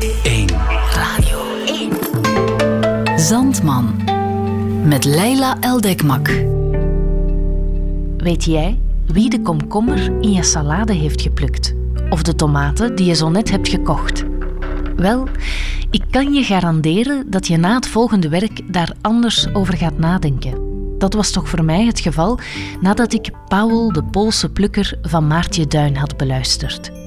1. Radio 1. Zandman. Met Leila Eldekmak. Weet jij wie de komkommer in je salade heeft geplukt? Of de tomaten die je zo net hebt gekocht? Wel, ik kan je garanderen dat je na het volgende werk daar anders over gaat nadenken. Dat was toch voor mij het geval nadat ik Paul de Poolse plukker van Maartje Duin had beluisterd.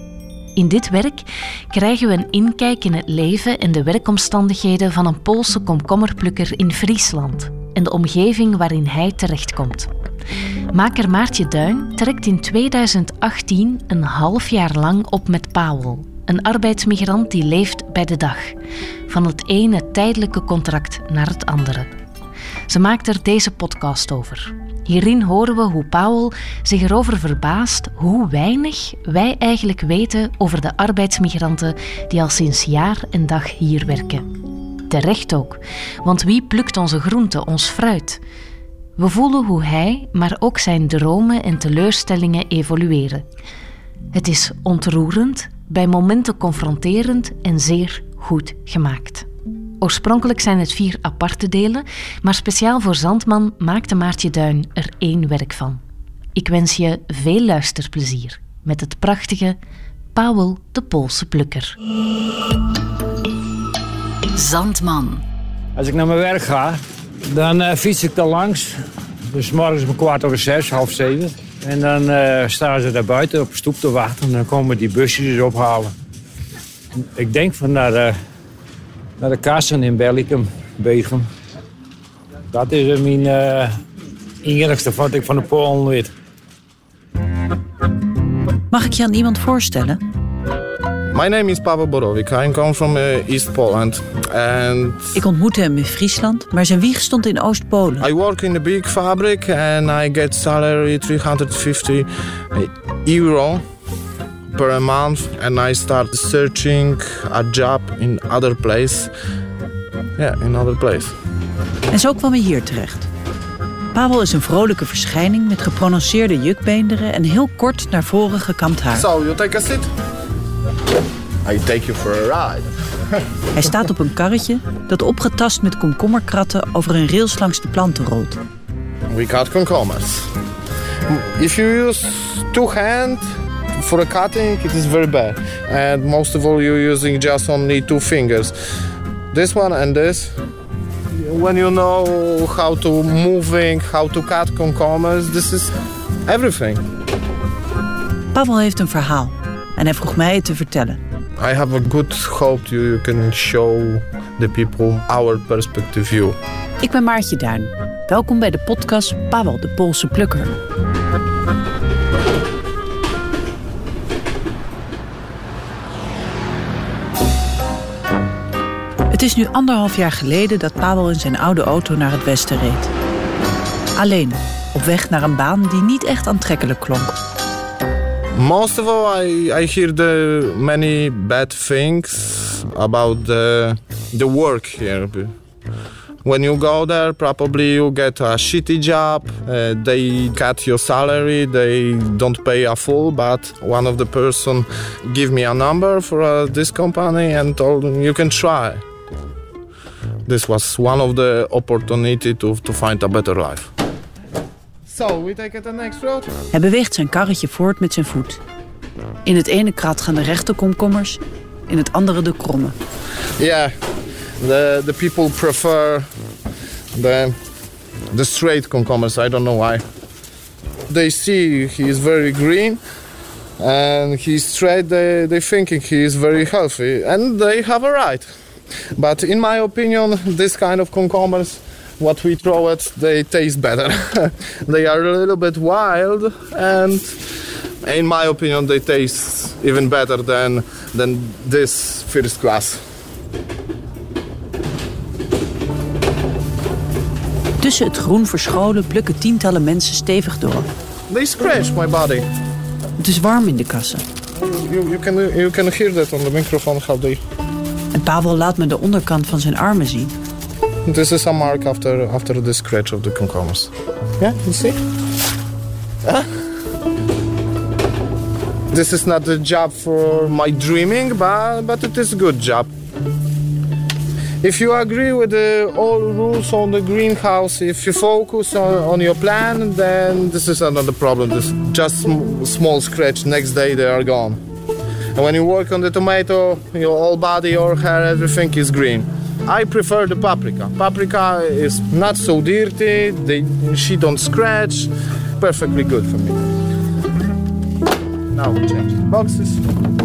In dit werk krijgen we een inkijk in het leven en de werkomstandigheden van een Poolse komkommerplukker in Friesland en de omgeving waarin hij terechtkomt. Maker Maartje Duin trekt in 2018 een half jaar lang op met Paul, een arbeidsmigrant die leeft bij de dag, van het ene tijdelijke contract naar het andere. Ze maakt er deze podcast over. Hierin horen we hoe Paul zich erover verbaast hoe weinig wij eigenlijk weten over de arbeidsmigranten die al sinds jaar en dag hier werken. Terecht ook, want wie plukt onze groenten, ons fruit? We voelen hoe hij, maar ook zijn dromen en teleurstellingen evolueren. Het is ontroerend, bij momenten confronterend en zeer goed gemaakt. Oorspronkelijk zijn het vier aparte delen, maar speciaal voor Zandman maakte Maartje Duin er één werk van. Ik wens je veel luisterplezier met het prachtige Paul de Poolse Plukker. Zandman. Als ik naar mijn werk ga, dan uh, fiets ik er langs. Dus morgens om kwart over zes, half zeven. En dan uh, staan ze daar buiten op de stoep te wachten. En dan komen die busjes ophalen. Ik denk van naar, uh, naar de kassen in Bellicum, Begum. Dat is mijn uh, enigste wat ik van de Polen weet. Mag ik je aan iemand voorstellen? My name is Pavel Borowik. I come from uh, East Poland. And Ik ontmoette hem in Friesland, maar zijn wieg stond in Oost-Polen. I work in a big fabric and I get salary 350 euro per month. And I start searching a job in other place. Yeah, in other place. En zo kwam hij hier terecht. Pavel is een vrolijke verschijning met geprononceerde jukbeenderen en heel kort naar voren gekamd haar. So, you take a seat? I take you for a ride. Hij staat op een karretje dat opgetast met komkommerkratten over een rails langs de planten rolt. We cut cucumbers. If you use two hands for a cutting, it is very bad. And most of all, you're using just only two fingers. This one and this. When you know how to moving, how to cut cucumbers, this is everything. Pavel heeft een verhaal en hij vroeg mij het te vertellen. I have a good hope you can show the people our perspective view. Ik ben Maartje Duin. Welkom bij de podcast Pavel de Poolse Plukker. Is nu anderhalf jaar geleden dat Pavel in zijn oude auto naar het westen reed. Alleen, op weg naar een baan die niet echt aantrekkelijk klonk. Most of all, I, hear the many bad things about the, the work here. When you go there, probably you get a shitty job. Uh, they cut your salary. They don't pay a full. But one of the person give me a number for uh, this company and told you can try. This was one of the opportunity to, to find a better life. So we take it the next road. Hij beweegt zijn karretje voort met zijn voet. In het ene krat gaan de rechte komkommers, in het andere de kromme. Yeah, the the people prefer the the straight cucumbers. I don't know why. They see he is very green, and he's straight. They they thinking he is very healthy, and they have a right. But in my opinion, this kind of cucumbers, what we throw at, they taste better. they are a little bit wild, and in my opinion, they taste even better than than this first class. Tussen het groen verscholen plukken tientallen mensen stevig door. They scratch my body. Het is warm in de kassen. You, you can you can hear that on the microphone how they. En Pavel laat me de onderkant van zijn armen zien. This is a mark after after the scratch of the cucumbers. Yeah, you see. This is not a job for my dreaming, but, but it is a good job. If you agree with the all rules on the greenhouse, if you focus on, on your plan, then this is another problem. This just sm- small scratch, next day they are gone. And when you work on the tomato, your whole body, your hair, everything is green. I prefer the paprika. Paprika is not so dirty, they, she don't scratch, perfectly good for me. Now we change the boxes.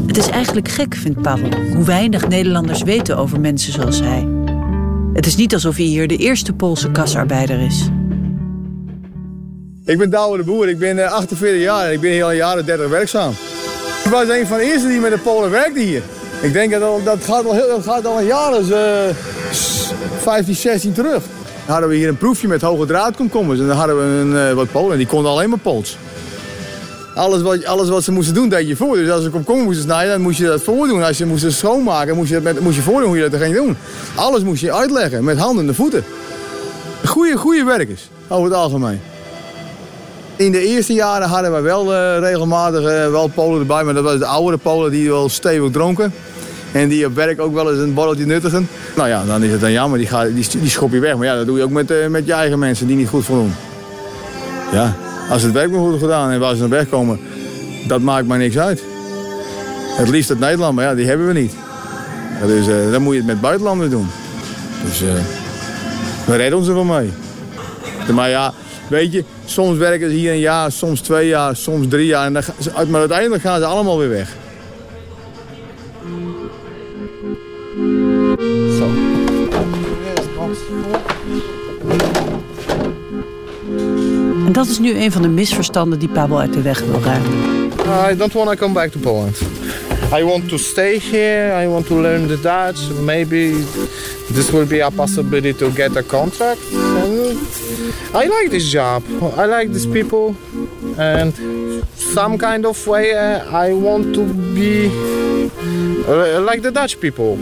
Het is eigenlijk gek, vindt Pavel, hoe weinig Nederlanders weten over mensen zoals hij. Het is niet alsof hij hier de eerste Poolse kasarbeider is. Ik ben Douwe de Boer, ik ben eh, 48 jaar en ik ben hier al jaren 30 werkzaam. Ik was een van de eerste die met de Polen werkte hier. Ik denk dat dat gaat al, dat al een jaar, dus, eh, 15, 16 terug. Dan hadden we hier een proefje met hoge draadkomkommers en dan hadden we een, eh, wat Polen en die konden alleen maar Pools. Alles wat, alles wat ze moesten doen, deed je voor. Dus als ze komkommer moesten snijden, dan moest je dat voordoen. Als je moest schoonmaken, moest je, met, moest je voordoen hoe je dat ging doen. Alles moest je uitleggen, met handen en voeten. Goeie, goede werkers, over het algemeen. In de eerste jaren hadden we wel eh, regelmatig eh, wel Polen erbij, maar dat waren de oudere Polen die wel stevig dronken. En die op werk ook wel eens een borreltje nuttigen. Nou ja, dan is het dan jammer, die, die, schop je weg. Maar ja, dat doe je ook met, eh, met je eigen mensen die niet goed voldoen. Ja, als het werk maar goed gedaan en waar ze naar weg komen, dat maakt mij niks uit. Het liefst uit Nederland, maar ja, die hebben we niet. Eh, dan moet je het met buitenlanders doen. Dus we redden ons er wel mee. Maar ja, weet je, soms werken ze hier een jaar, soms twee jaar, soms drie jaar. En dan, gaan ze- maar uiteindelijk gaan ze allemaal weer weg. En dat is nu een van de misverstanden die Pavel uit de weg wil ruimen. I don't want to come back to Poland. I want to stay here. I want to learn the Dutch. Maybe this will be a possibility to get a contract. And I like this job. I like these people. And some kind of way uh, I want to be uh, like the Dutch people.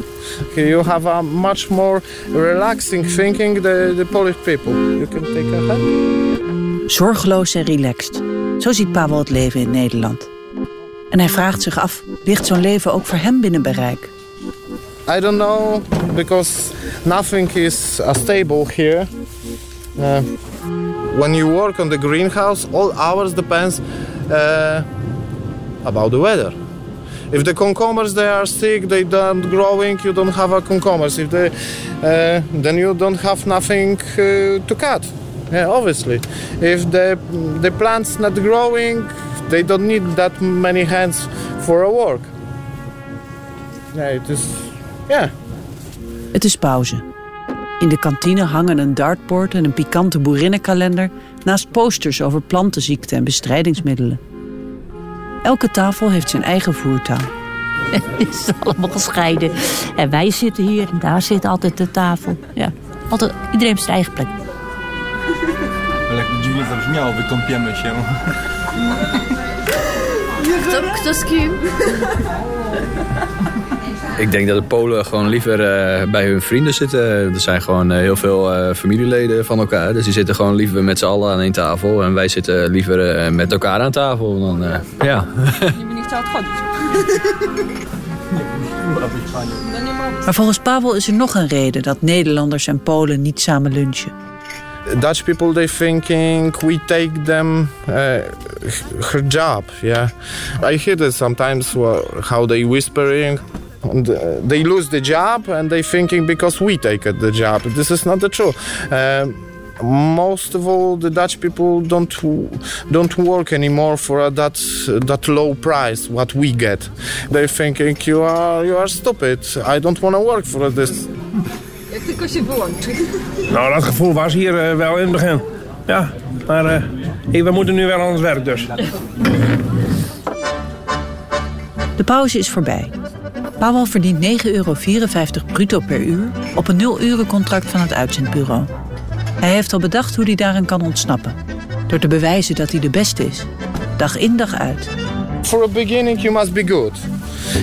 You have a much more relaxing thinking the, the Polish people. You can take a hand. Zorgeloos en relaxed. Zo ziet Pavel het leven in Nederland. En hij vraagt zich af, ligt zo'n leven ook voor hem binnen bereik? I don't know because nothing is uh, stable here. Uh, when you work on the greenhouse, all hours depends uh, about the weather. If the cucumbers they are sick, they don't growing, you don't have a cucumbers. If they, uh, then you don't have nothing uh, to cut. Yeah, obviously. If the the plants not growing, they don't need that many hands for a work. Yeah, it is. Yeah. Het is pauze. In de kantine hangen een dartboard en een pikante boerinnenkalender... naast posters over plantenziekten en bestrijdingsmiddelen. Elke tafel heeft zijn eigen voertaal. Het is allemaal gescheiden. En wij zitten hier en daar zit altijd de tafel. Ja, altijd, iedereen heeft zijn eigen plek. Jak dziwnie zabrzmiało, wykąpiemy się. Kto, kto z kim? Ik denk dat de Polen gewoon liever eh, bij hun vrienden zitten. Er zijn gewoon eh, heel veel eh, familieleden van elkaar. Dus die zitten gewoon liever met z'n allen aan één tafel. En wij zitten liever met elkaar aan tafel. Dan, eh, ja. Maar volgens Pavel is er nog een reden dat Nederlanders en Polen niet samen lunchen. Dutch people they thinking we take them uh, her job yeah. I hear that sometimes how they whispering uh, they lose the job and they thinking because we take the job. This is not the truth. Um, most of all the dutch people don't don't work anymore for uh, that that low price what we get. They're thinking you are you are stupid. I don't want to work for this Jak tylko się wyłączy. Nou, dat gevoel was hier eh, wel in het begin. Ja, maar eh, we moeten nu wel aan het werk dus. De pauze is voorbij. Pavel verdient 9,54 euro bruto per uur op een 0-urencontract van het uitzendbureau. Hij heeft al bedacht hoe hij daaraan kan ontsnappen. Door te bewijzen dat hij de beste is. Dag in dag uit. for a beginning you must be good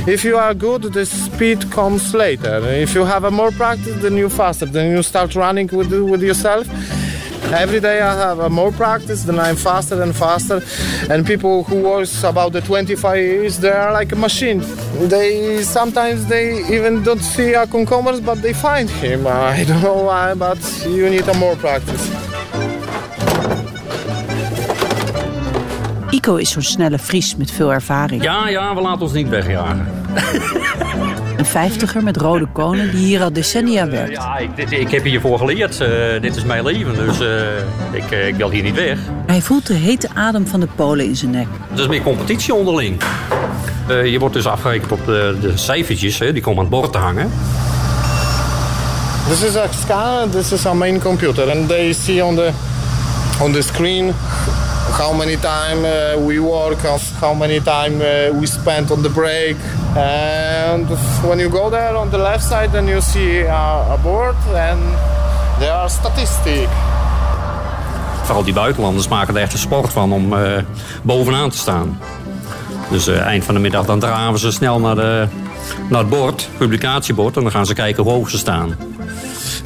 if you are good the speed comes later if you have a more practice then you faster then you start running with, with yourself Every day I have uh, more practice, then I'm faster and faster. And people who was about the 25 years, they are like a machine. They sometimes they even don't see a cucumbers, but they find him. I don't know why, but you need a more practice. Ico is zo'n snelle Fries met veel ervaring. Ja, ja, we laten ons niet wegjagen. Een vijftiger met rode konen die hier al decennia werkt. Ja, ik, dit- ik heb hiervoor geleerd. Eh, dit is mijn leven, dus eh, ik, eh, ik wil hier niet weg. Hij voelt de hete adem van de Polen in zijn nek. Het is meer competitie onderling. Eh, je wordt dus afgerekend op de, de cijfertjes, hè, die komen aan het bord te hangen. This is a scanner. This is our main computer, and they see on the on the screen how many time uh, we work, how, many time uh, we spend on the break. And when you go there on the left side, then you see a board, and there are statistics. Vooral die buitenlanders maken er echt een sport van om eh, bovenaan te staan. Dus eh, eind van de middag dan draven ze snel naar, de, naar het bord, publicatiebord. En dan gaan ze kijken hoe hoog ze staan.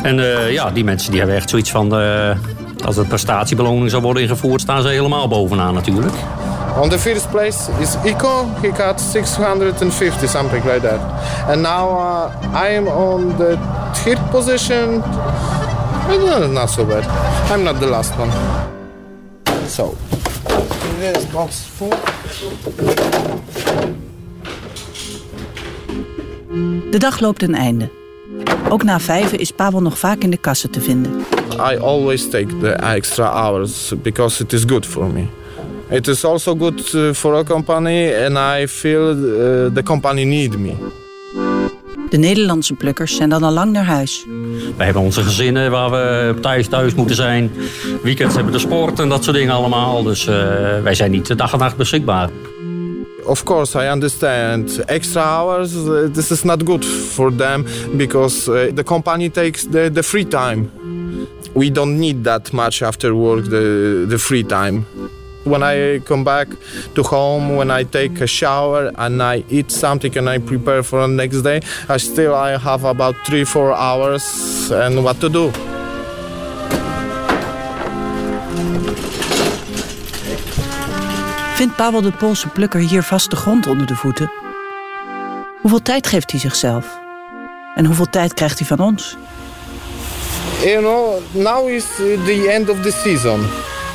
En eh, ja, die mensen die hebben echt zoiets van... als er prestatiebeloning zou worden ingevoerd, staan ze helemaal bovenaan natuurlijk. On the first place is Ico. He got 650, something like that. And now uh, I am on the third position. Uh, Not so bad. I'm not the last one. So, this box full. De dag loopt ten einde. Ook na vijven is Pavel nog vaak in de kassen te vinden. I always take the extra hours because it is good for me. It is also good uh, for a company, and I feel uh, the company need me. De Nederlandse plukkers zijn dan al lang naar huis. We hebben onze gezinnen waar we thuis thuis moeten zijn. Weekends hebben we de sport en dat soort dingen allemaal. Dus eh, wij zijn niet de dag en nacht beschikbaar. Of course, I understand. Extra hours, uh, this is not good for them because uh, the company takes the, the free time. We don't need that much after work, the, the free time. When I come back to home, when I take a shower and I eat something and I prepare for the next day, I still I have about three, four hours and what to do. Vindt Pavel de Poolse plukker hier vaste grond onder de voeten? Hoeveel tijd geeft hij zichzelf? En hoeveel tijd krijgt hij van ons? you know, now is the end of the season.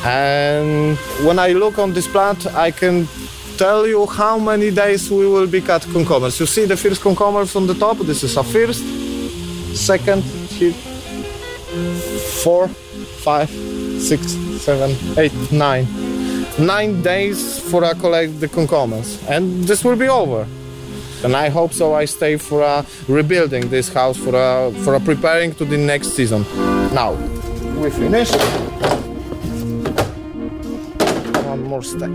And when I look on this plant, I can tell you how many days we will be cut cucumbers. You see the first cucumbers on the top? This is a first, second, here, four, five, six, seven, eight, nine. Nine days for I collect the cucumbers. And this will be over. And I hope so. I stay for uh, rebuilding this house for uh, for uh, preparing to the next season. Now we finish. One more step.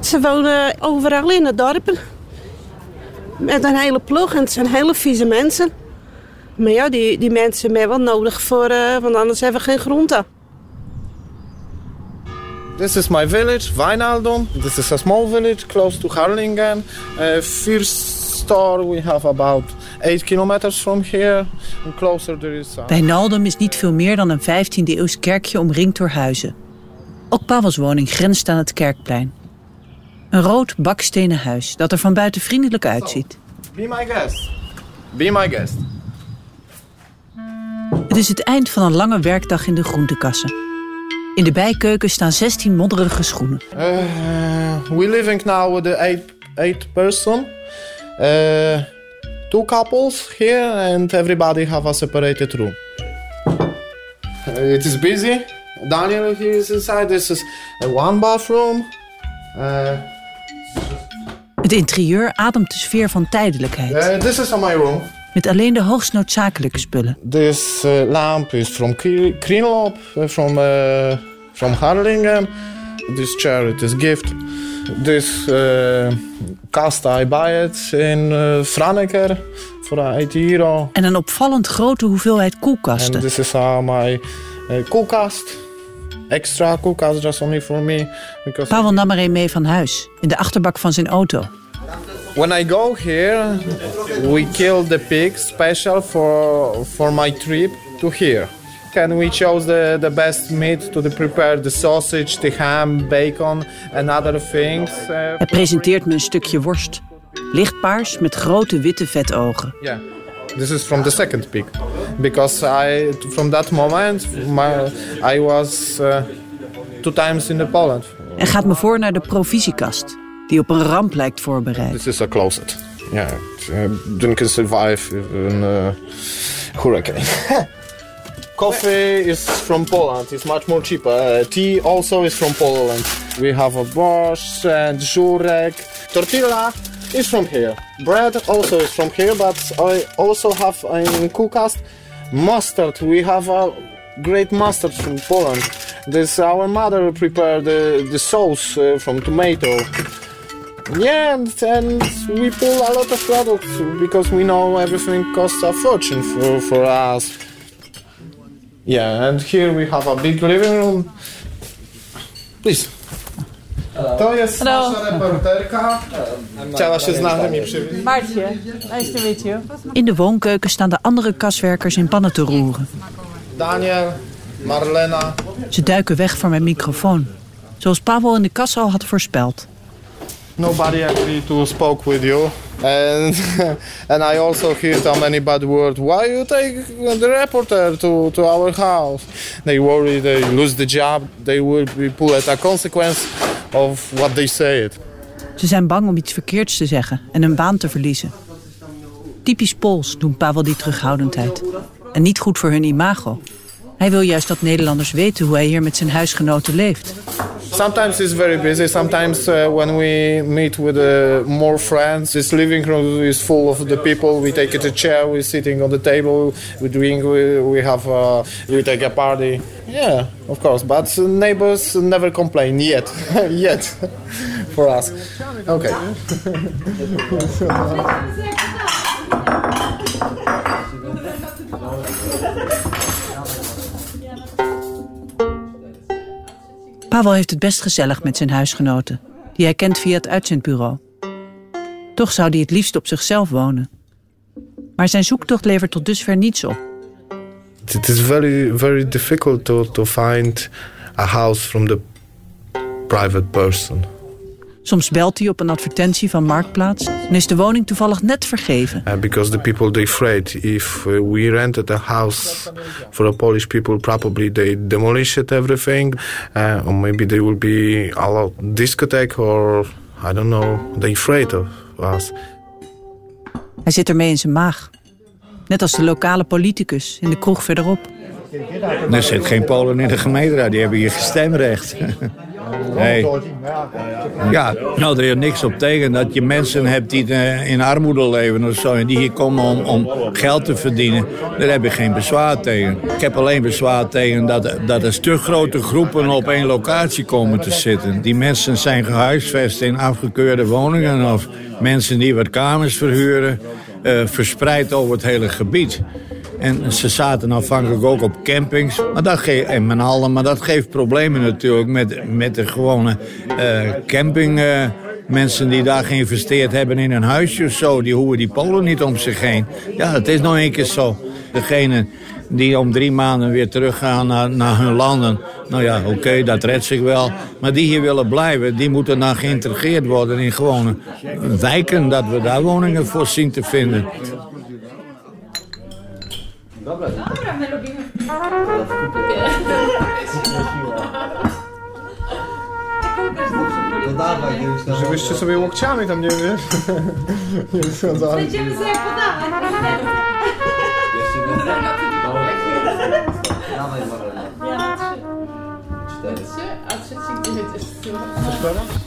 Ze wonen overal in de dorpen. Met een hele ploeg en het zijn hele vieze mensen. Maar ja, die, die mensen hebben wel nodig voor, eh, want anders hebben we geen groente. This is my village, Wijnaldum. This is a small village close to Harlingen. Uh, first store we have about 8 kilometers from here. And closer there is. Wijnaldum is niet veel meer dan een 15e eeuws kerkje omringd door huizen. Ook Pavels woning grenst aan het kerkplein. Een rood bakstenen huis dat er van buiten vriendelijk uitziet. Be my guest. Be my guest. Het is het eind van een lange werkdag in de groentekassen. In de bijkeuken staan 16 modderige schoenen. Uh, we living now with the eight, eight person. Uh, two couples here and everybody have a separated room. Uh, it is busy. Daniel here is inside. This is a one bathroom. Uh, Het interieur ademt de sfeer van tijdelijkheid. this is my room. Met alleen de hoogst noodzakelijke spullen. This uh, lamp is from Kri- Krinlop, uh, from from Harlingen. This chair it is gift. This uh, cast I buy it in uh, Franeker for uh, 8 euro. En een opvallend grote hoeveelheid koelkasten. And this is uh, my uh, koelkast. Extra koelkast just only for me. Because Pavel nam er een mee van huis, in de achterbak van zijn auto. When I go here, we kill the pig special for for my trip. to here. And we chose the, the best meat to prepare the sausage, the ham, bacon and other things. Uh, Hij presenteert me een stukje worst. Lichtpaars met grote witte vetogen. yeah, this is from the second pig, because I from that moment my, I was uh, two times in the Poland. En gaat me voor naar de provisiekast, die op een ramp lijkt voorbereid. This is a closet. Yeah, uh, didn't survive in uh, hurricane. Coffee is from Poland. It's much more cheaper. Uh, tea also is from Poland. We have a borscht and żurek. Tortilla is from here. Bread also is from here, but I also have in Kukast mustard. We have a great mustard from Poland. This our mother prepared the, the sauce uh, from tomato. Yeah, and, and we pull a lot of products because we know everything costs a fortune for, for us. Yeah, and here we have a big living room. Please. To jest Hello. nasza reporterka. Chciała się z nami przywitać. Maartje, nice to meet you. In de woonkeuken staan de andere kaswerkers in pannen te roeren. Daniel, Marlena. Ze duiken weg voor mijn microfoon. Zoals Pavel in de kas al had voorspeld. Nobody actually to spoke with you. And and I also hear so many bad words. Why you take the reporter to, to our house? They worry they lose the job. They will be at a consequence of what they said. Ze zijn bang om iets verkeerds te zeggen en hun baan te verliezen. Typisch Pools doen Pavel die terughoudendheid. En niet goed voor hun imago. Hij wil juist dat Nederlanders weten hoe hij hier met zijn huisgenoten leeft. Sometimes it's very busy. Sometimes uh, when we meet with uh, more friends, this living room is full of the people. We take a chair. We're sitting on the table. We drink. We, we have. Uh, we take a party. Yeah, of course. But neighbors never complain yet. yet, for us. Okay. Pavel heeft het best gezellig met zijn huisgenoten, die hij kent via het uitzendbureau. Toch zou hij het liefst op zichzelf wonen. Maar zijn zoektocht levert tot dusver niets op. It is very, very difficult to, to find a house from the private person. Soms belt hij op een advertentie van Marktplaats en is de woning toevallig net vergeven. Uh, because the people they afraid if uh, we rented a house for the Polish people, probably they demolish it everything, uh, or maybe there will be a lot discotheque or I don't know. They afraid of us. Hij zit ermee in zijn maag. Net als de lokale politicus in de kroeg verderop. Er zit geen Polen in de gemeenteraad, die hebben hier geen stemrecht. Nee. Ja, nou, er is niks op tegen dat je mensen hebt die eh, in armoede leven of zo... en die hier komen om, om geld te verdienen. Daar heb ik geen bezwaar tegen. Ik heb alleen bezwaar tegen dat, dat er te grote groepen op één locatie komen te zitten. Die mensen zijn gehuisvest in afgekeurde woningen... of mensen die wat kamers verhuren, eh, verspreid over het hele gebied. En ze zaten afhankelijk ook op campings. Maar dat geeft, en maar dat geeft problemen natuurlijk met, met de gewone eh, camping. eh, mensen die daar geïnvesteerd hebben in een huisje of zo. Die hoeven die Polen niet om zich heen. Ja, het is nog een keer zo. Degene die om drie maanden weer teruggaan naar, naar hun landen. Nou ja, oké, dat redt zich wel. Maar die hier willen blijven, die moeten dan geïntegreerd worden in gewone wijken. Dat we daar woningen voor zien te vinden. Dobra, my lubimy. Żebyście sobie łokciami tam nie wiesz. nie. Będziemy sobie podawać. A trzeci gdzie jedziesz?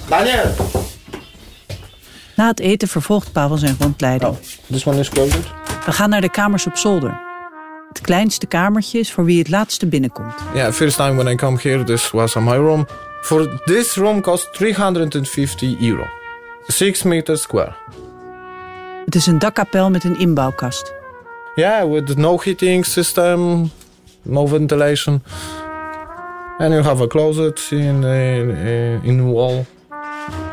Daniel! Na het eten vervolgt Pavel zijn rondleiding. This one is. We gaan naar de kamers op zolder. Het kleinste kamertje is voor wie het laatste binnenkomt. Yeah, first time when I come here, this was my room. For this room cost 350 euro. 6 meters square. Het is een dakkapel met een inbouwkast. Yeah, with no heating system, no ventilation. And you have a closet in in, in the wall.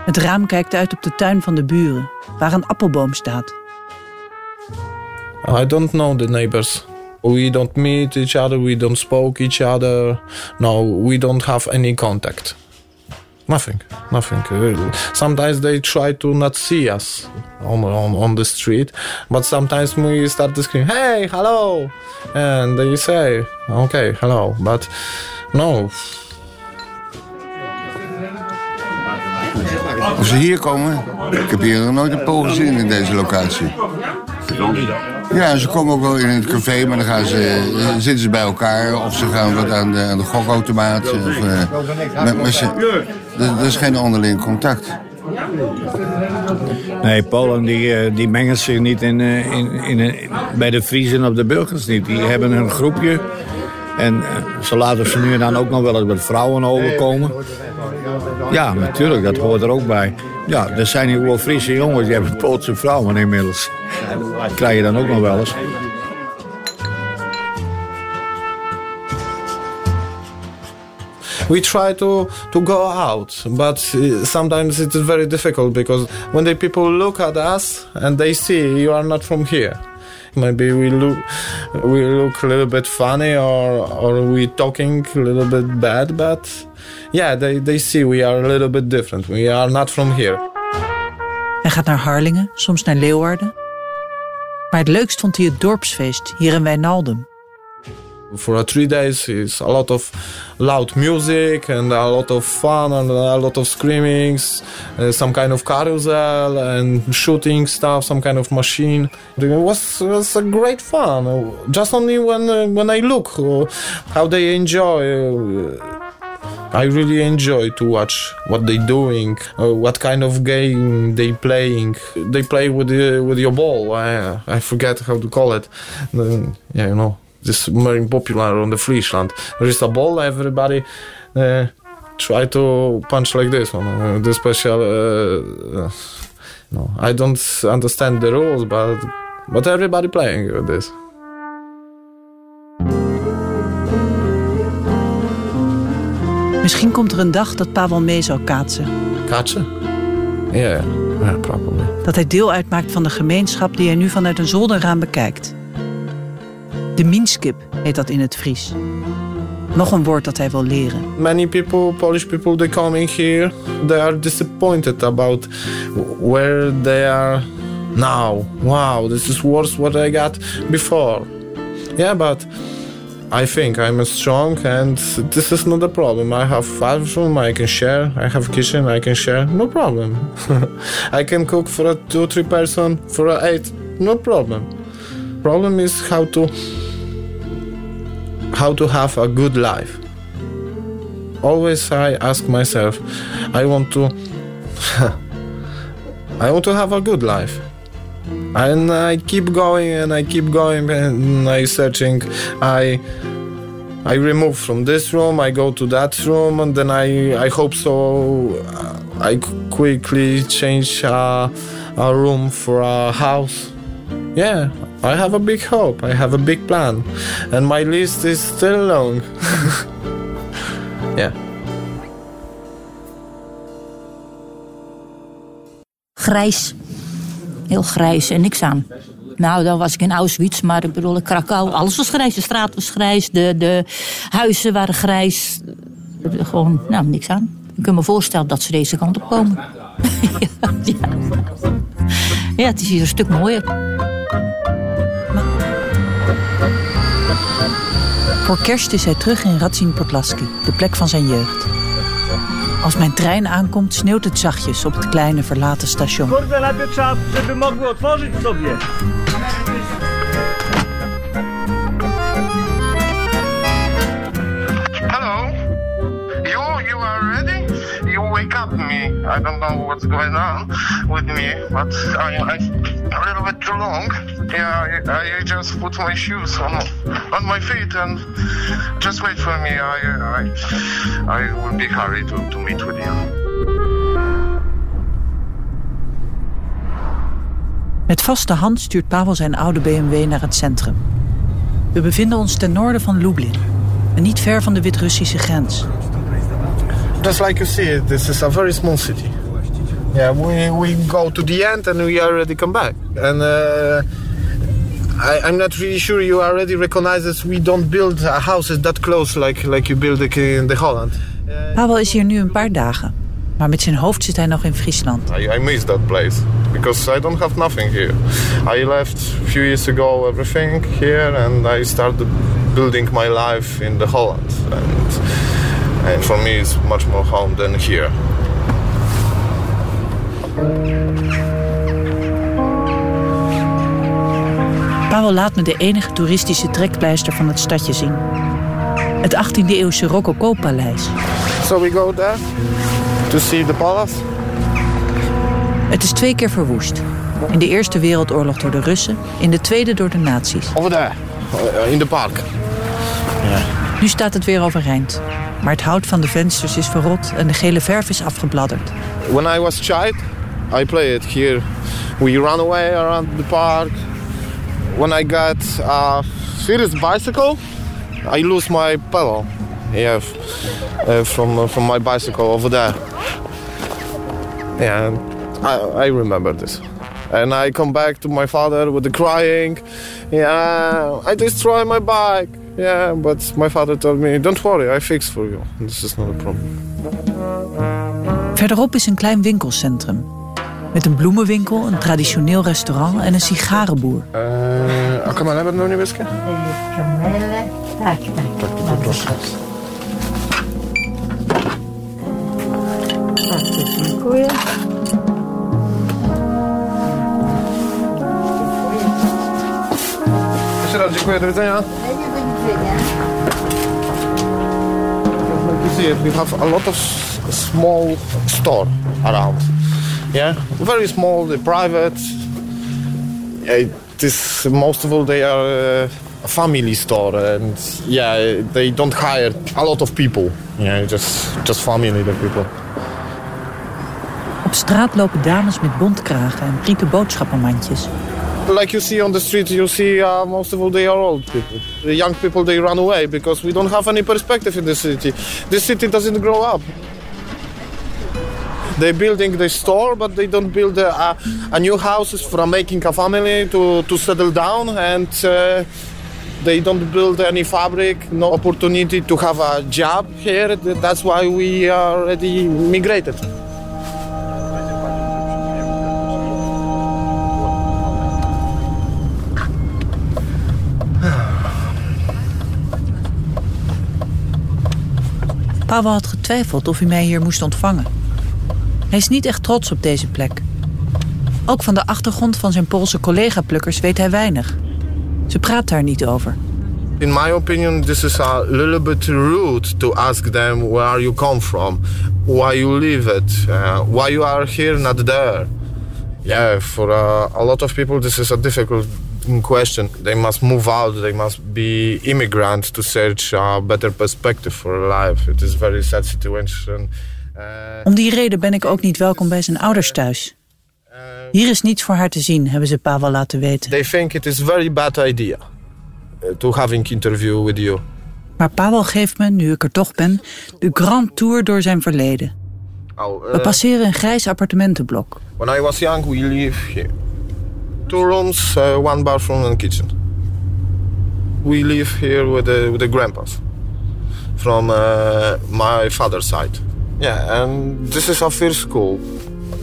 Het raam kijkt uit op de tuin van de buren, waar een appelboom staat. I don't know the neighbors. We don't meet each other, we don't spoke each other. No, we don't have any contact. Nothing, nothing. Sometimes they try to not see us on, on, on the street, but sometimes we start to scream, hey, hello! And they say, okay, hello, but no. Als ze hier komen, ik heb hier nog nooit een Pool gezien in deze locatie. Ja, ze komen ook wel in het café, maar dan gaan ze, zitten ze bij elkaar of ze gaan wat aan de, de gokautomaat. Of, eh, maar, ze, er, er is geen onderling contact. Nee, Polen die, eh, die mengen zich niet in, eh, in, in- bij de Friesen of de burgers niet. Die hebben een groepje. En eh, ze laten ze nu en dan ook nog wel eens met vrouwen overkomen. Ja, natuurlijk, dat hoort er ook bij. Ja, er zijn hier wel Friese jongens, die hebben Poolse vrouwen inmiddels. Dat krijg je dan ook nog wel eens. we try to to go out but uh, sometimes it is very difficult because when the people look at us and they see you are not from here maybe we look we look a little bit funny or or we talking a little bit bad but yeah they, they see we are a little bit different we are not from here Hij gaat naar Harlingen, soms naar Leeuwarden. Maar het leukst vond hij het dorpsfeest hier in Wijnaldum. for three days is a lot of loud music and a lot of fun and a lot of screamings uh, some kind of carousel and shooting stuff some kind of machine it was was a great fun just only when uh, when i look uh, how they enjoy I really enjoy to watch what they're doing, uh, what kind of game they playing. They play with the, with your ball. I, I forget how to call it. Uh, yeah, you know, this is very popular on the Friesland. There is a ball. Everybody uh, try to punch like this one. Uh, the special. Uh, uh, no, I don't understand the rules, but but everybody playing with this. Misschien komt er een dag dat Pavel mee zou kaatsen. Kaatsen? Yeah, yeah, probably. Dat hij deel uitmaakt van de gemeenschap die hij nu vanuit een zolderraam bekijkt. De Minskip heet dat in het Fries. Nog een woord dat hij wil leren. Many people, Polish people, they coming here. They are disappointed about where they are now. Wow, this is worse what I got before. Yeah, but I think I'm strong and this is not a problem. I have five room I can share. I have kitchen I can share. No problem. I can cook for a two, three person, for a eight. No problem. Problem is how to how to have a good life. Always I ask myself, I want to I want to have a good life. And I keep going and I keep going and I searching. I I remove from this room, I go to that room, and then I I hope so. uh, I quickly change uh, a room for a house. Yeah, I have a big hope. I have a big plan, and my list is still long. yeah. Grijs. Heel grijs en niks aan. Nou, dan was ik in Auschwitz, maar ik bedoel, Krakau, alles was grijs. De straat was grijs, de, de huizen waren grijs. Gewoon, nou, niks aan. Ik kan me voorstellen dat ze deze kant op komen. ja, ja. het is hier een stuk mooier. Voor kerst is hij terug in Radzin Podlaski, de plek van zijn jeugd. Als mijn trein aankomt, sneeuwt het zachtjes op het kleine verlaten station. Kurde, lepiej trzeba, żeby mogły otworzyć sobie. Hello. You you are ready? You wake up me. I don't know what's going on with me, but I, I a little bit too long. Yeah, I, I just put my shoes on on my feet and just wait for me. I I, I will be happy to, to meet with you. Met vaste hand stuurt Pavel zijn oude BMW naar het centrum. We bevinden ons ten noorden van Lublin, en niet ver van de Wit-Russische grens. Just like you see, this is a very small city. Yeah, we, we go to the end and we already come back. And uh, I, I'm not really sure you already recognize that we don't build uh, houses that close like, like you build in the Holland. Pavel is hier nu een paar dagen. Maar met zijn hoofd zit hij nog in Friesland. I, I miss that place because I don't have nothing here. I left a few years ago everything here and I started building my life in the Holland. And, and for me it's much more home than here. Pavel laat me de enige toeristische trekpleister van het stadje zien. Het 18e-eeuwse Rococo-paleis. So we go there to see the palace. Het is twee keer verwoest. In de Eerste Wereldoorlog door de Russen, in de Tweede door de nazi's. Over there, uh, in the park. Nu staat het weer overeind. Maar het hout van de vensters is verrot en de gele verf is afgebladderd. When I was child, I played here. We run away around the park. When I got a serious bicycle, I lose my pedal. Yeah, uh, from uh, from my bicycle over there. Yeah, I, I remember this. And I come back to my father with the crying. Yeah, I destroy my bike. Yeah, but my father told me, don't worry, I fix for you. This is not a problem. Verderop is een klein winkelcentrum. Met een bloemenwinkel, een traditioneel restaurant en een sigarenboer. Uh. Tak, to poproszę. Bardzo dziękuję. Jeszcze raz dziękuję, do widzenia. You see, we have a lot of small store around. Yeah, very small, they're private. Yeah, it is most of all they are uh, a family store, and yeah, they don't hire a lot of people. Yeah, just just family, the people. Op straat lopen dames met bontkragen en rieten boodschappenmandjes. Like you see on the street, you see uh, most of all they are old people. The young people they run away because we don't have any perspective in the city. The city doesn't grow up. They're building the store, but they don't build a, a new houses for making a family to, to settle down, and uh, they don't build any fabric, no opportunity to have a job here. That's why we already migrated. Pavel had getwijfeld of hij mij hier moest ontvangen. Hij is niet echt trots op deze plek. Ook van de achtergrond van zijn Poolse collega-plukkers weet hij weinig. Ze praat daar niet over. In my opinion, this is a little bit rude to ask them where you come from, why you live it, uh, why you are here, not there. Yeah, for uh, a lot of people, this is a difficult question. They must move out, they must be immigrants to search a better perspective for life. It is a very sad situation. Om die reden ben ik ook niet welkom bij zijn ouders thuis. Hier is niets voor haar te zien, hebben ze Pavel laten weten. They think it is a very bad idea uh, to having interview with you. Maar Pavel geeft me, nu ik er toch ben, de grand tour door zijn verleden. Oh, We passeren een grijs appartementenblok. When I was young, we lived here. Two rooms, uh, one bathroom and kitchen. We live here with the, with the grandpas from uh, my father's side. Yeah, and this is our first school.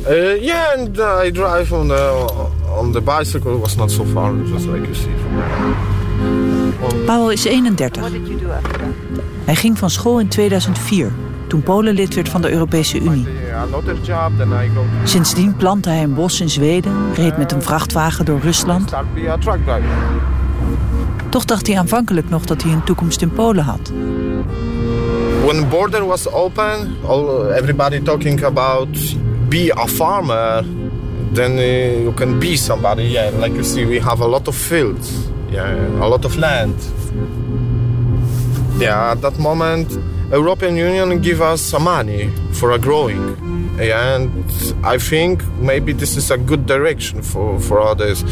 Uh, yeah, and I drive on the on the bicycle. It was not so far, just like you see from there. Pavel is 31. Hij ging van school in 2004, toen Polen lid werd van de Europese Unie. Sindsdien plantte hij een bos in Zweden, reed met een vrachtwagen door Rusland. Toch dacht hij aanvankelijk nog dat hij een toekomst in Polen had. When the border was open, all everybody talking about be a farmer, then uh, you can be somebody. Yeah, like you see, we have a lot of fields, yeah, a lot of land. Yeah, at that moment, European Union give us some money for a growing. And I think maybe this is a good direction for for others.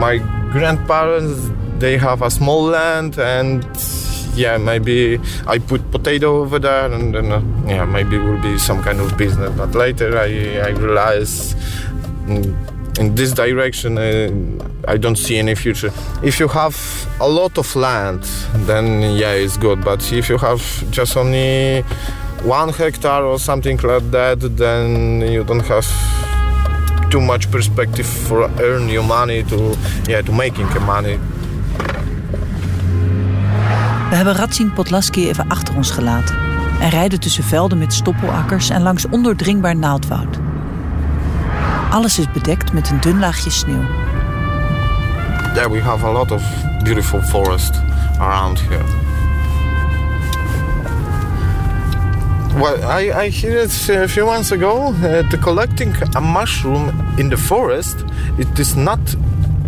My grandparents they have a small land and yeah, maybe I put potato over there, and then uh, yeah, maybe it will be some kind of business. But later, I I realized, mm, in this direction, uh, I don't see any future. If you have a lot of land, then yeah, it's good. But if you have just only one hectare or something like that, then you don't have too much perspective for earn your money to yeah to making money. We hebben Ratsin Podlaski even achter ons gelaten en rijden tussen velden met stoppelakkers en langs ondoordringbaar naaldwoud. Alles is bedekt met een dun laagje sneeuw. There we have a lot of beautiful forest around here. Well, I, I heard a few months ago. Uh, the collecting a mushroom in the forest, it is not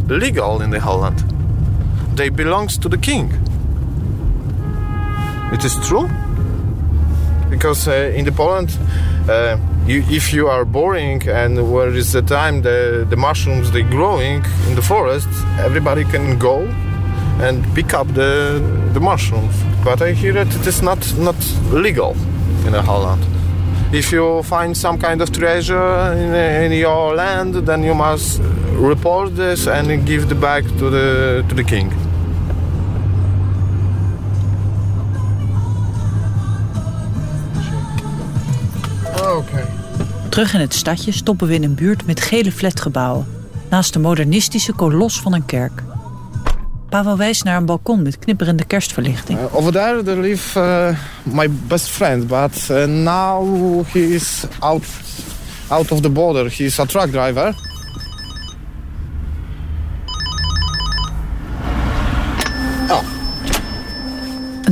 legal in the Holland. They belongs to the king. It is true because uh, in the Poland, uh, you, if you are boring and where is the time the, the mushrooms they growing in the forest, everybody can go and pick up the the mushrooms. But I hear that it is not not legal in Holland. If you find some kind of treasure in, in your land, then you must report this and give it back to the to the king. Terug in het stadje stoppen we in een buurt met gele flatgebouwen. Naast de modernistische kolos van een kerk. Pavel wijst naar een balkon met knipperende kerstverlichting. Uh, over there, there live uh, my best friend, but uh, now he is out, out of the border. He is a truck driver.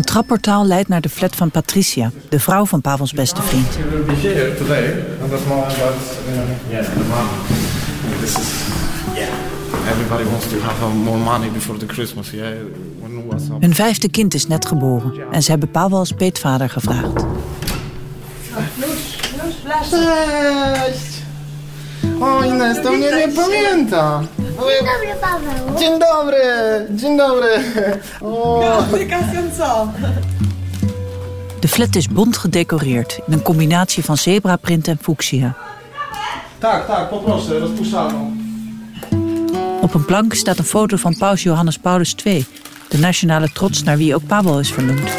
Een trapportaal leidt naar de flat van Patricia, de vrouw van Pavels beste vriend. Hun vijfde kind is net geboren en ze hebben Pavel als peetvader gevraagd. Ines. Dzień dobry, Paweł. Dzień dobry, dzień dobry. O. De flat is bont gedecoreerd in een combinatie van zebraprint en fuchsia. Tak, tak, poproszę, rozpuszczalną. Op een plank staat een foto van paus Johannes Paulus II, de nationale trots naar wie ook Pavel is vernoemd.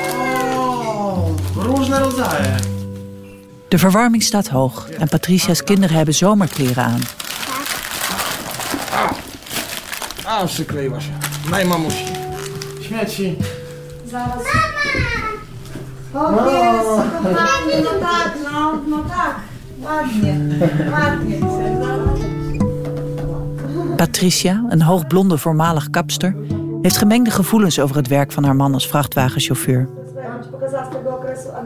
O, różne rodzaje. De verwarming staat hoog en Patricia's kinderen hebben zomerkleren aan. A, przykleiła się. Daj mamusi. Śmieci. O, Jezu, kochanie, no tak, no, no tak. Ładnie, ładnie. Patricia, een hoogblonde voormalig kapster, heeft gemengde gevoelens over het werk van haar man als vrachtwagenchauffeur.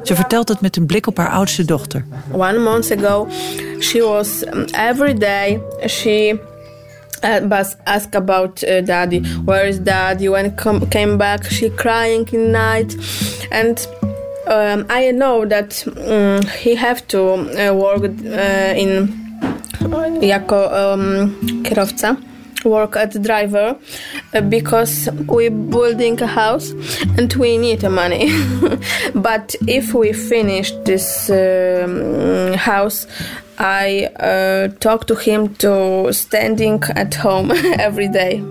Ze vertelt het met een blik op haar oudste dochter. One month ago, she was um, every day she was asked about uh, daddy. Where is daddy? When come, came back, she crying in night, and um, I know that um, he have to uh, work uh, in jako um, kierowca work as driver uh, because we're building a house and we need the money. But if we finish this um, house i uh, talk to him to standing at home every day.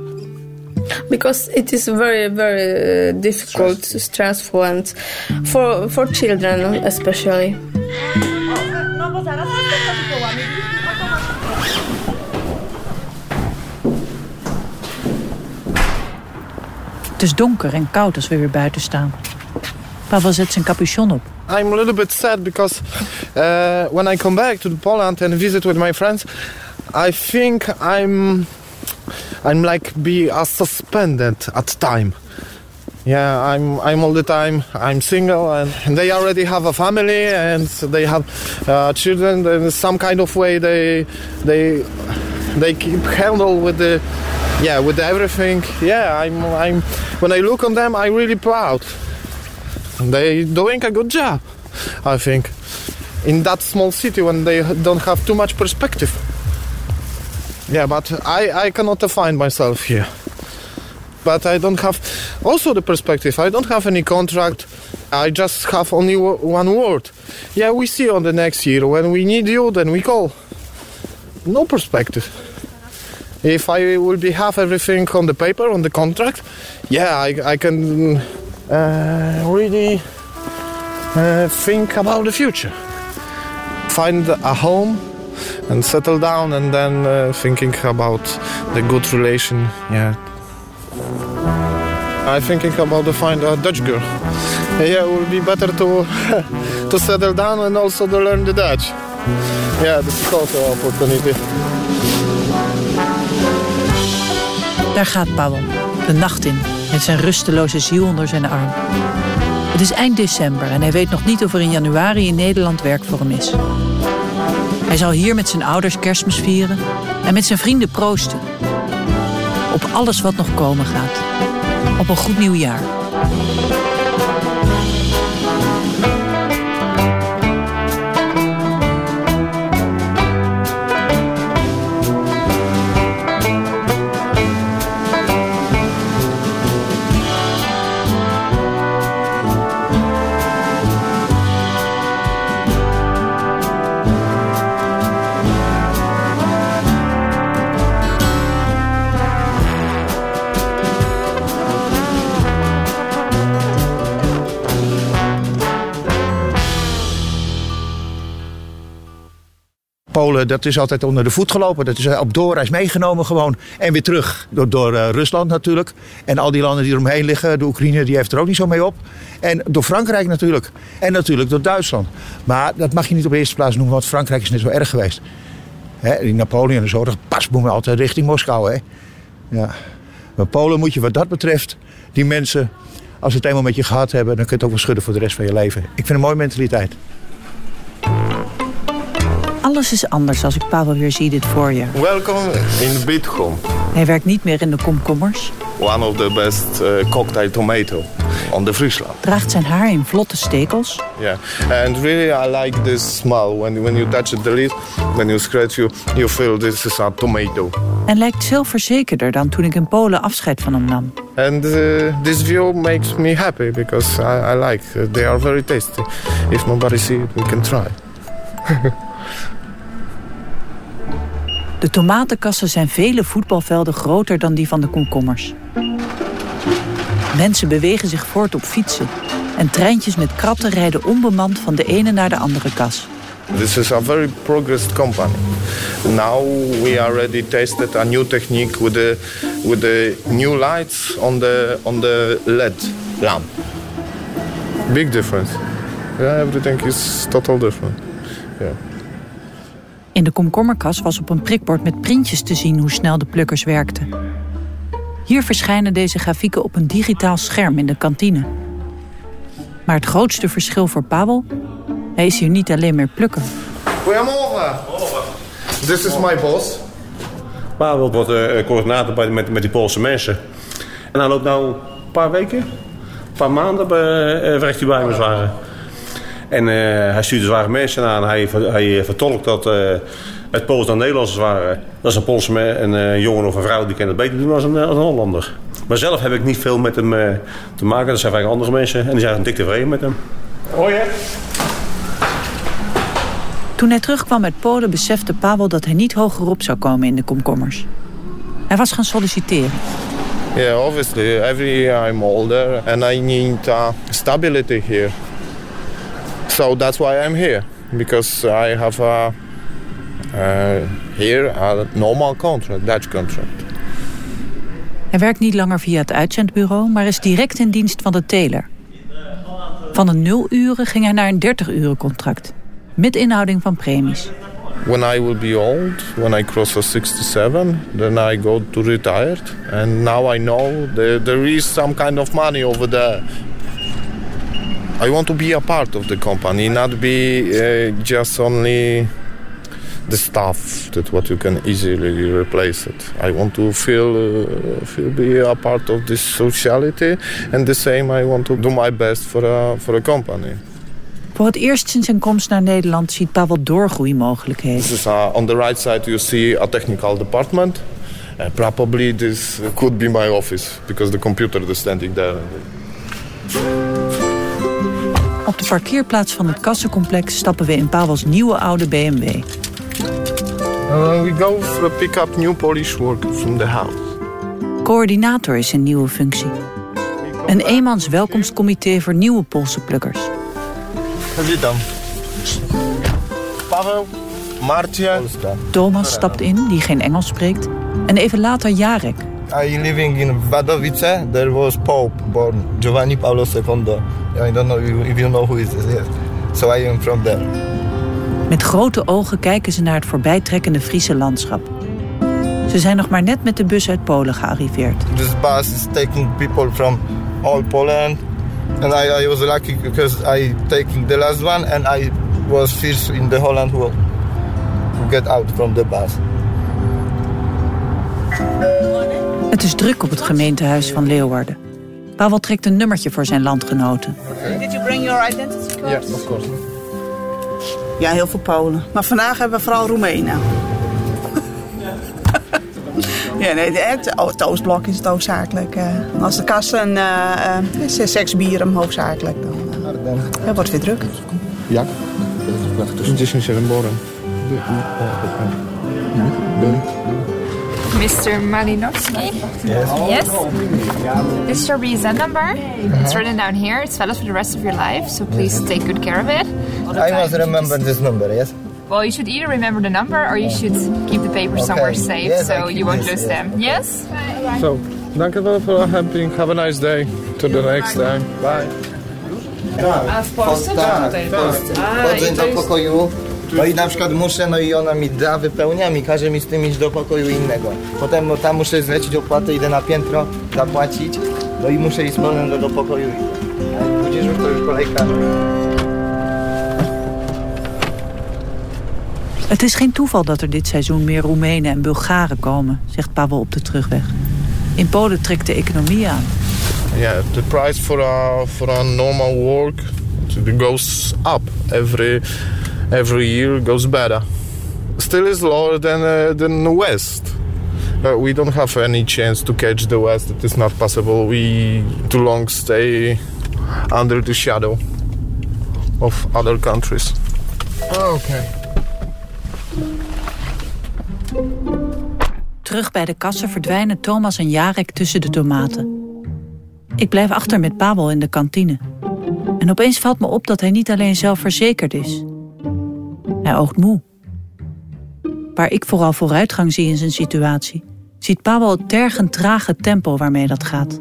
Because it is very very uh, difficult stressful and for for children especially is donker en koud als we weer buiten staan. Pavel zet zijn capuchon op. I'm a little bit sad because uh, when I come back to Poland and visit with my friends, I think I'm I'm like be uh, suspended at time. Yeah, I'm I'm all the time. I'm single, and they already have a family, and they have uh, children. And some kind of way they they they keep handle with the yeah with everything. Yeah, I'm I'm when I look on them, I'm really proud. They doing a good job, I think, in that small city when they don't have too much perspective. Yeah, but I I cannot find myself here. But I don't have also the perspective. I don't have any contract. I just have only one word. Yeah, we see on the next year when we need you, then we call. No perspective. If I will be have everything on the paper, on the contract, yeah, I, I can uh, really uh, think about the future. Find a home and settle down, and then uh, thinking about the good relation. Yeah. I'm thinking about to find a Dutch girl. Yeah, it would be better to to settle down and also to learn the Dutch. Yeah, this is also an opportunity. Daar gaat Pavel, de nacht in, met zijn rusteloze ziel onder zijn arm. Het is eind december en hij weet nog niet of er in januari in Nederland werk voor hem is. Hij zal hier met zijn ouders kerstmis vieren en met zijn vrienden proosten. Op alles wat nog komen gaat. Op een goed nieuw dat is altijd onder de voet gelopen. Dat is eh, op doorreis meegenomen gewoon. En weer terug. Door, door eh, Rusland natuurlijk. En al die landen die eromheen liggen. De Oekraïne die heeft er ook niet zo mee op. En door Frankrijk natuurlijk. En natuurlijk door Duitsland. Maar dat mag je niet op de eerste plaats noemen. Want Frankrijk is net zo erg geweest. Hè, die Napoleon en zo. Dat pas moet altijd richting Moskou. Hè? Ja. Maar Polen moet je wat dat betreft. Die mensen. Als ze het eenmaal met je gehad hebben. Dan kun je het ook wel schudden voor de rest van je leven. Ik vind een mooie mentaliteit. Alles is anders als ik Pavel weer zie dit voorjaar. Welcome in Bitcom. Hij werkt niet meer in de komkommers, One of the best uh, cocktail tomato on the Friesland. draagt zijn haar in vlotte stekels Yeah, and really I like this smell. When, when you touch the lid, when you scratch, you, you feel this is a tomato. en lijkt zelfverzekerder dan toen ik in Polen afscheid van hem nam. And uh, this view makes me happy because I, I like. They are very tasty. If nobody see it, we can try. De tomatenkassen zijn vele voetbalvelden groter dan die van de komkommers. Mensen bewegen zich voort op fietsen. En treintjes met kratten rijden onbemand van de ene naar de andere kas. This is a very progressed company. Now we already tested a new technique with the with the new lights on the on the LED lamp. Big difference. Yeah, everything is total different. Yeah. In de komkommerkas was op een prikbord met printjes te zien hoe snel de plukkers werkten. Hier verschijnen deze grafieken op een digitaal scherm in de kantine. Maar het grootste verschil voor Pavel, hij is hier niet alleen meer plukker. Goedemorgen. This is my boss. Pavel wordt eh, coördinator bij, met, met die Poolse mensen. En hij loopt nou een paar weken, een paar maanden bij, eh, werkt hij bij me zware. En eh, hij stuurt de zware mensen aan. Hij, hij vertolkt dat eh, het Pools dan Nederlands waren. Dat is een Poolse een eh, jongen of een vrouw die kan het beter doen als een, als een Hollander. Maar zelf heb ik niet veel met hem eh, te maken. Dat zijn vaak andere mensen en die zijn dik tevreden met hem. Oh ja? Toen hij terugkwam uit Polen besefte Pavel dat hij niet hogerop zou komen in de komkommers. Hij was gaan solliciteren. Yeah, obviously, every year I'm older and I need uh, stability here. So that's why I'm here, because I have a, uh, here a normal contract, Dutch contract. Hij werkt niet langer via het uitzendbureau, maar is direct in dienst van de teler. Van een 0 uren ging hij naar een 30 uren contract. Met inhouding van premies. When I will be old, when I cross a 67, then I go to retired. And now I know there, there is some kind of money over there. I want to be a part of the company, not be uh, just only the staff that what you can easily replace it. I want to feel, uh, feel be a part of this sociality, and the same I want to do my best for a for a company. Voor het eerst sinds zijn komst naar Nederland ziet Pavel doorgroeimogelijkheden. This is uh, on the right side you see a technical department. Uh, probably this could be my office because the computer is standing there. Op de parkeerplaats van het kassencomplex stappen we in Pavels nieuwe oude BMW. Uh, we go to pick up new Polish work from the house. Coördinator is een nieuwe functie. Een eenmans welkomstcomité voor nieuwe Poolse plukkers. Witam. Paweł, Marcie. Thomas stapt in, die geen Engels spreekt. En even later Jarek, I living in Wadowice. There was Pope born, Giovanni Paolo II. I don't know if you know who is this. Yes. So I am from there. Met grote ogen kijken ze naar het voorbijtrekkende Friese landschap. Ze zijn nog maar net met de bus uit Polen gearriveerd. This bus is taking people from all Poland. And I, I was lucky because I taking the last one and I was first in the Holland who get out from the bus. Het is druk op het gemeentehuis van Leeuwarden. Pavel trekt een nummertje voor zijn landgenoten. Did you bring your identity card? Yes, of course. Ja, heel veel Polen. Maar vandaag hebben we vooral Roemenen. ja, nee, het, oh, het Oostblok is het hoofdzakelijk. eh. als de kassen eh eh, is seks bieren hoofdzakelijk. Dan eh, ja, wordt het weer druk. Jak? 10 borem. Mr. Malinowski? Yes. This is your BSN number. It's uh-huh. written down here. It's valid for the rest of your life, so please uh-huh. take good care of it. I must remember this number, yes? Well, you should either remember the number or you should keep the papers somewhere safe Yes, so you won't this, lose yes. them. Yes? So, dank u wel voor helping. Have a nice day. To the next time. Bye. A w Polsce czy tutaj? Wchodzę do pokoju. No i na przykład muszę, no i ona mi da, wypełnia mi, każe mi z tym iść do pokoju innego. Potem no, tam muszę zlecić opłatę, idę na piętro, zapłacić. No i muszę iść z powrotem do, do pokoju innego. A Pójdziesz już to już kolejka. Het is geen toeval dat er dit seizoen meer Roemenen en Bulgaren komen, zegt Pavel op de terugweg. In Polen trekt de economie aan. Yeah, the price for a for a normal work it goes up every every year goes better. Still is lower than uh, than the West. Uh, we don't have any chance to catch the West. It is not possible. We too long stay under the shadow of other countries. Okay. Terug bij de kassen verdwijnen Thomas en Jarek tussen de tomaten. Ik blijf achter met Pavel in de kantine. En opeens valt me op dat hij niet alleen zelfverzekerd is. Hij oogt moe. Waar ik vooral vooruitgang zie in zijn situatie, ziet Pavel het tergend trage tempo waarmee dat gaat.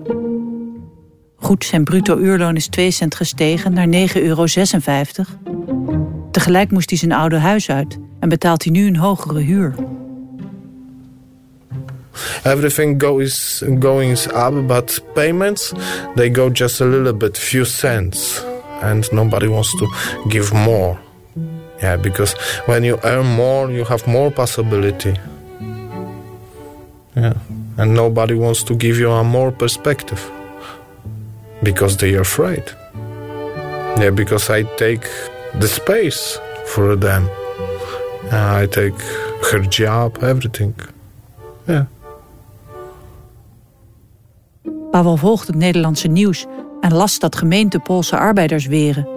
Goed, zijn bruto uurloon is 2 cent gestegen naar 9,56 euro. Tegelijk moest hij zijn oude huis uit en betaalt hij nu een hogere huur. everything goes going up but payments they go just a little bit few cents and nobody wants to give more yeah because when you earn more you have more possibility. Yeah. And nobody wants to give you a more perspective. Because they are afraid. Yeah because i take the space for them. Uh, i take her job everything. Yeah. Pavel volgt het Nederlandse nieuws en las dat gemeente Poolse arbeiders weren.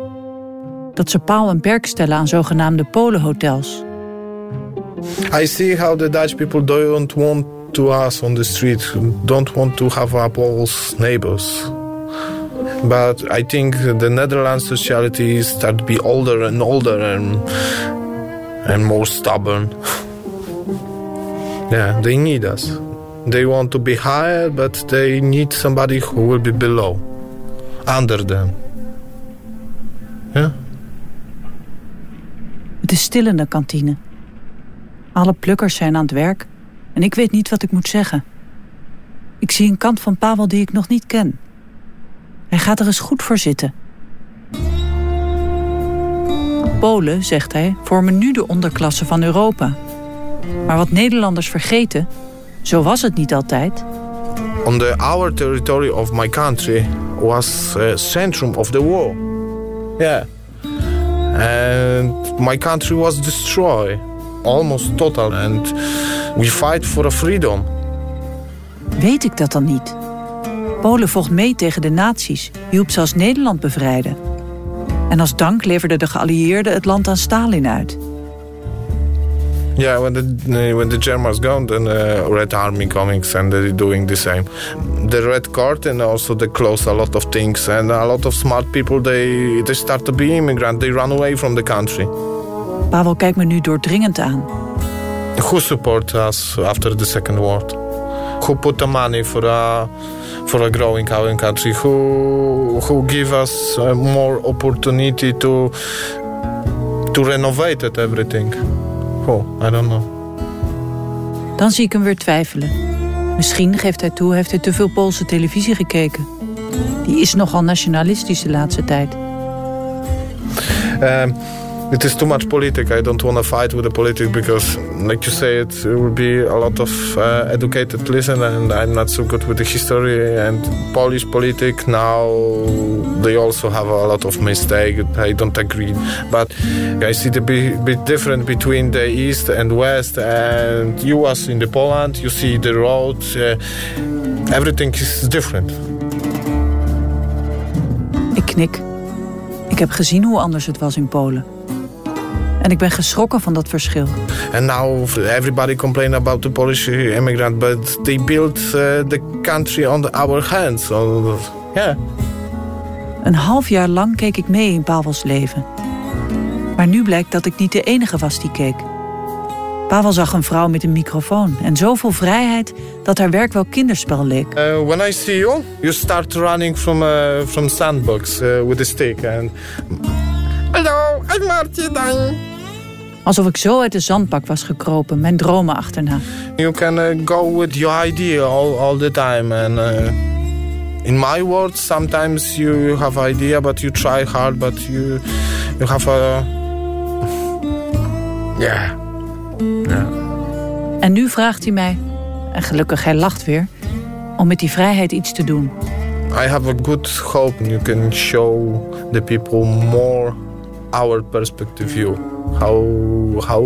Dat ze paal en perk stellen aan zogenaamde Polenhotels. I see how the Dutch people don't want to us on the street, don't want to have up all neighbors. But I think the Netherlands sociality start to be older and older and and more stubborn. yeah, they need us. They want to be higher, but they need somebody who will be below, under them. Yeah. Het is stil in de kantine. Alle plukkers zijn aan het werk en ik weet niet wat ik moet zeggen. Ik zie een kant van Pavel die ik nog niet ken. Hij gaat er eens goed voor zitten. Polen, zegt hij, vormen nu de onderklasse van Europa. Maar wat Nederlanders vergeten, zo was het niet altijd. on the our territory of my country was uh, centrum of the war. Yeah, and my country was destroyed almost total, and we fight for a freedom. Weet ik dat dan niet? Polen vocht mee tegen de nazi's, hielp zelfs Nederland bevrijden. En als dank leverden de geallieerden het land aan Stalin uit. Yeah, when the when the Germans gone, then uh, Red Army comics and they're doing the same. The Red Curtain also they close a lot of things, and a lot of smart people they they start to be immigrant. They run away from the country. Pavel kijkt me nu doordringend aan. Who support us after the second World? Who put the money for a for a growing our country? Who who give us uh, more opportunity to to renovate it everything? I don't know. Dan zie ik hem weer twijfelen. Misschien, geeft hij toe, heeft hij te veel Poolse televisie gekeken. Die is nogal nationalistisch de laatste tijd. Um, it is too much politics. I don't want to fight with the politics because, like you say, it, will be a lot of uh, educated listen, and I'm not so good with the history and Polish politics. Now they also have a lot of mistakes. I don't agree, but I see the big, big difference between the east and west. And you was in the Poland, you see the roads. Uh, everything is different. Ik knik. Ik heb gezien hoe anders het was in Polen. En ik ben geschrokken van dat verschil. And now everybody complain about the Polish immigrant, but they built uh, the country on our hands. So, yeah. Een half jaar lang keek ik mee in Pavels leven. Maar nu blijkt dat ik niet de enige was die keek. Pavel zag een vrouw met een microfoon en zoveel vrijheid dat haar werk wel kinderspel leek. Uh, when I see you, you start running from uh, from sandbox uh, with a stick and. Hallo, I'm Martin. Alsof ik zo uit de zandbak was gekropen, mijn dromen achterna. You can uh, go with your idea all, all the time and. Uh, in my words, sometimes you have idea, but you try hard, but you you have a yeah. Ja. En nu vraagt hij mij, en gelukkig hij lacht weer, om met die vrijheid iets te doen. I have a good hope you can show the people more our perspective view. How how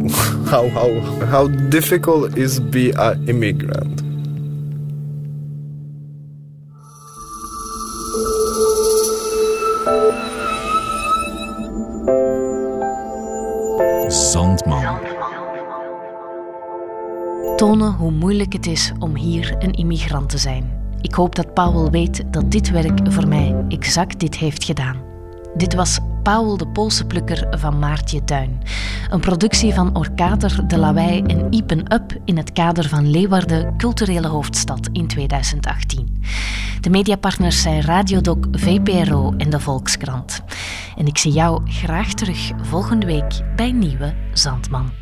how how how difficult is be an immigrant. Zandman. Tonen hoe moeilijk het is om hier een immigrant te zijn. Ik hoop dat Paul weet dat dit werk voor mij exact dit heeft gedaan. Dit was Paul de Poolse plukker van Maartje Tuin. Een productie van Orkater, De Lawei en Ipen Up in het kader van Leeuwarden, culturele hoofdstad in 2018. De mediapartners zijn Radiodoc, VPRO en de Volkskrant. En ik zie jou graag terug volgende week bij Nieuwe Zandman.